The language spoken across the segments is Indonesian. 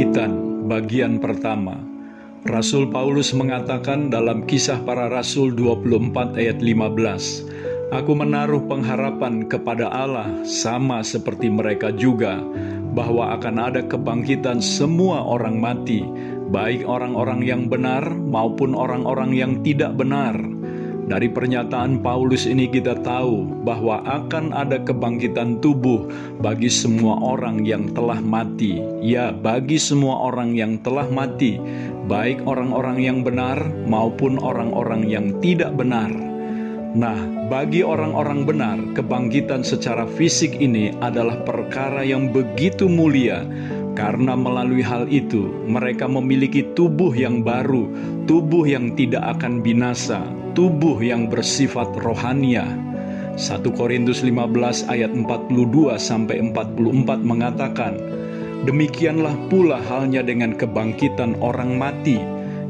Kebangkitan bagian pertama. Rasul Paulus mengatakan dalam kisah para rasul 24 ayat 15 Aku menaruh pengharapan kepada Allah sama seperti mereka juga bahwa akan ada kebangkitan semua orang mati baik orang-orang yang benar maupun orang-orang yang tidak benar dari pernyataan Paulus ini kita tahu bahwa akan ada kebangkitan tubuh bagi semua orang yang telah mati. Ya, bagi semua orang yang telah mati, baik orang-orang yang benar maupun orang-orang yang tidak benar. Nah, bagi orang-orang benar, kebangkitan secara fisik ini adalah perkara yang begitu mulia karena melalui hal itu mereka memiliki tubuh yang baru, tubuh yang tidak akan binasa, tubuh yang bersifat rohania. 1 Korintus 15 ayat 42 sampai 44 mengatakan, Demikianlah pula halnya dengan kebangkitan orang mati,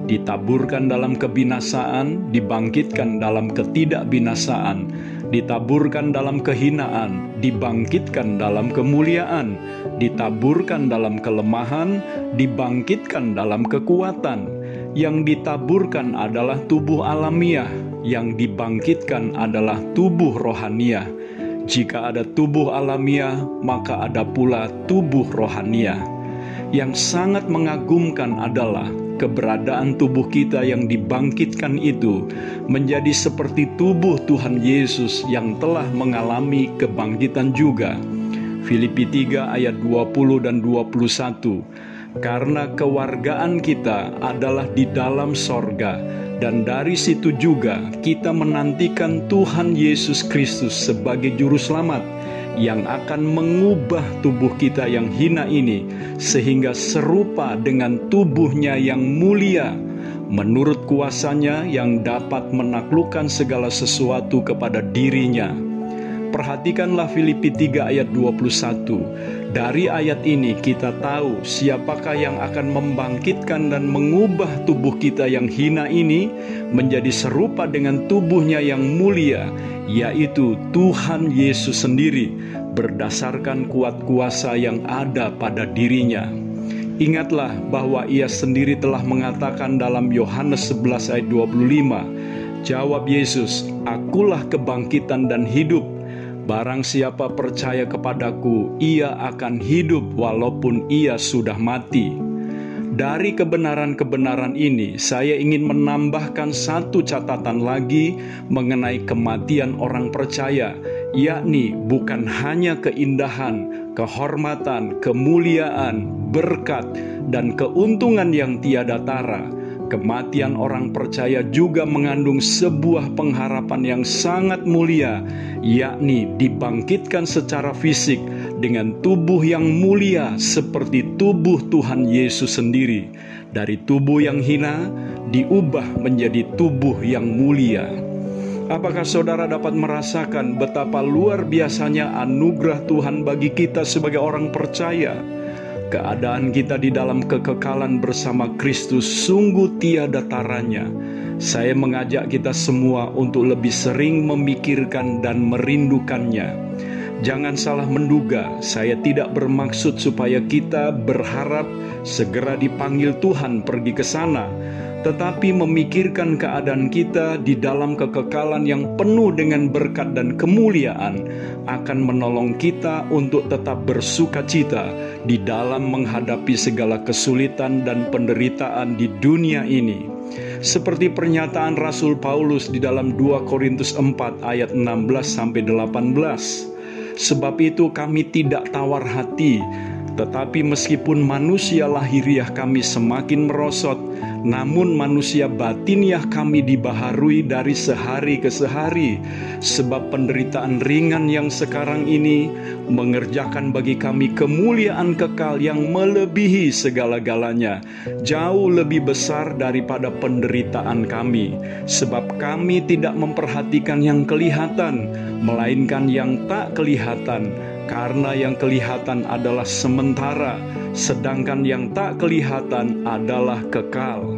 ditaburkan dalam kebinasaan, dibangkitkan dalam ketidakbinasaan, ditaburkan dalam kehinaan, dibangkitkan dalam kemuliaan, ditaburkan dalam kelemahan, dibangkitkan dalam kekuatan yang ditaburkan adalah tubuh alamiah, yang dibangkitkan adalah tubuh rohaniah. Jika ada tubuh alamiah, maka ada pula tubuh rohaniah. Yang sangat mengagumkan adalah keberadaan tubuh kita yang dibangkitkan itu menjadi seperti tubuh Tuhan Yesus yang telah mengalami kebangkitan juga. Filipi 3 ayat 20 dan 21 karena kewargaan kita adalah di dalam sorga, dan dari situ juga kita menantikan Tuhan Yesus Kristus sebagai Juru Selamat yang akan mengubah tubuh kita yang hina ini sehingga serupa dengan tubuhnya yang mulia menurut kuasanya yang dapat menaklukkan segala sesuatu kepada dirinya Perhatikanlah Filipi 3 ayat 21. Dari ayat ini kita tahu siapakah yang akan membangkitkan dan mengubah tubuh kita yang hina ini menjadi serupa dengan tubuhnya yang mulia, yaitu Tuhan Yesus sendiri berdasarkan kuat kuasa yang ada pada dirinya. Ingatlah bahwa ia sendiri telah mengatakan dalam Yohanes 11 ayat 25, Jawab Yesus, Akulah kebangkitan dan hidup. Barang siapa percaya kepadaku, ia akan hidup walaupun ia sudah mati. Dari kebenaran-kebenaran ini, saya ingin menambahkan satu catatan lagi mengenai kematian orang percaya, yakni bukan hanya keindahan, kehormatan, kemuliaan, berkat, dan keuntungan yang tiada tara Kematian orang percaya juga mengandung sebuah pengharapan yang sangat mulia, yakni dibangkitkan secara fisik dengan tubuh yang mulia seperti tubuh Tuhan Yesus sendiri. Dari tubuh yang hina diubah menjadi tubuh yang mulia. Apakah saudara dapat merasakan betapa luar biasanya anugerah Tuhan bagi kita sebagai orang percaya? Keadaan kita di dalam kekekalan bersama Kristus sungguh tiada taranya. Saya mengajak kita semua untuk lebih sering memikirkan dan merindukannya. Jangan salah menduga, saya tidak bermaksud supaya kita berharap segera dipanggil Tuhan pergi ke sana tetapi memikirkan keadaan kita di dalam kekekalan yang penuh dengan berkat dan kemuliaan akan menolong kita untuk tetap bersuka cita di dalam menghadapi segala kesulitan dan penderitaan di dunia ini. Seperti pernyataan Rasul Paulus di dalam 2 Korintus 4 ayat 16 sampai 18. Sebab itu kami tidak tawar hati. Tetapi meskipun manusia lahiriah kami semakin merosot, namun manusia batiniah kami dibaharui dari sehari ke sehari, sebab penderitaan ringan yang sekarang ini mengerjakan bagi kami kemuliaan kekal yang melebihi segala-galanya, jauh lebih besar daripada penderitaan kami, sebab kami tidak memperhatikan yang kelihatan, melainkan yang tak kelihatan karena yang kelihatan adalah sementara, sedangkan yang tak kelihatan adalah kekal.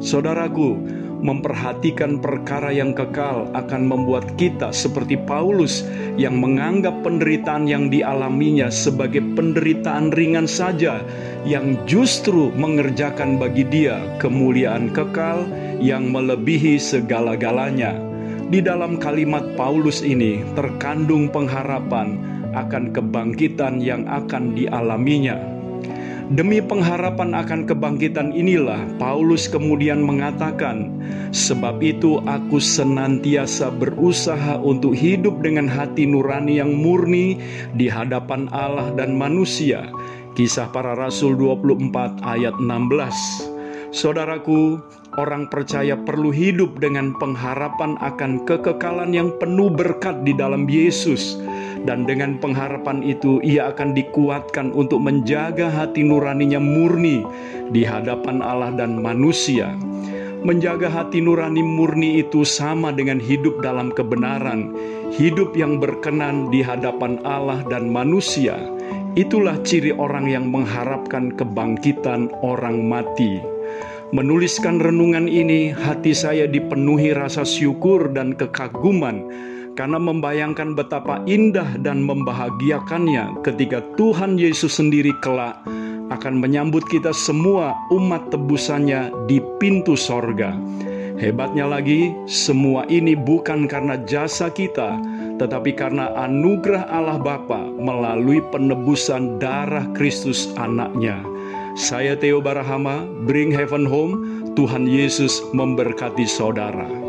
Saudaraku, memperhatikan perkara yang kekal akan membuat kita seperti Paulus yang menganggap penderitaan yang dialaminya sebagai penderitaan ringan saja yang justru mengerjakan bagi dia kemuliaan kekal yang melebihi segala-galanya. Di dalam kalimat Paulus ini terkandung pengharapan akan kebangkitan yang akan dialaminya. Demi pengharapan akan kebangkitan inilah Paulus kemudian mengatakan, "Sebab itu aku senantiasa berusaha untuk hidup dengan hati nurani yang murni di hadapan Allah dan manusia." Kisah para Rasul 24 ayat 16. Saudaraku, orang percaya perlu hidup dengan pengharapan akan kekekalan yang penuh berkat di dalam Yesus dan dengan pengharapan itu ia akan dikuatkan untuk menjaga hati nuraninya murni di hadapan Allah dan manusia. Menjaga hati nurani murni itu sama dengan hidup dalam kebenaran, hidup yang berkenan di hadapan Allah dan manusia. Itulah ciri orang yang mengharapkan kebangkitan orang mati. Menuliskan renungan ini, hati saya dipenuhi rasa syukur dan kekaguman karena membayangkan betapa indah dan membahagiakannya ketika Tuhan Yesus sendiri kelak akan menyambut kita semua umat tebusannya di pintu sorga. Hebatnya lagi, semua ini bukan karena jasa kita, tetapi karena anugerah Allah Bapa melalui penebusan darah Kristus anaknya. Saya Theo Barahama, Bring Heaven Home, Tuhan Yesus memberkati saudara.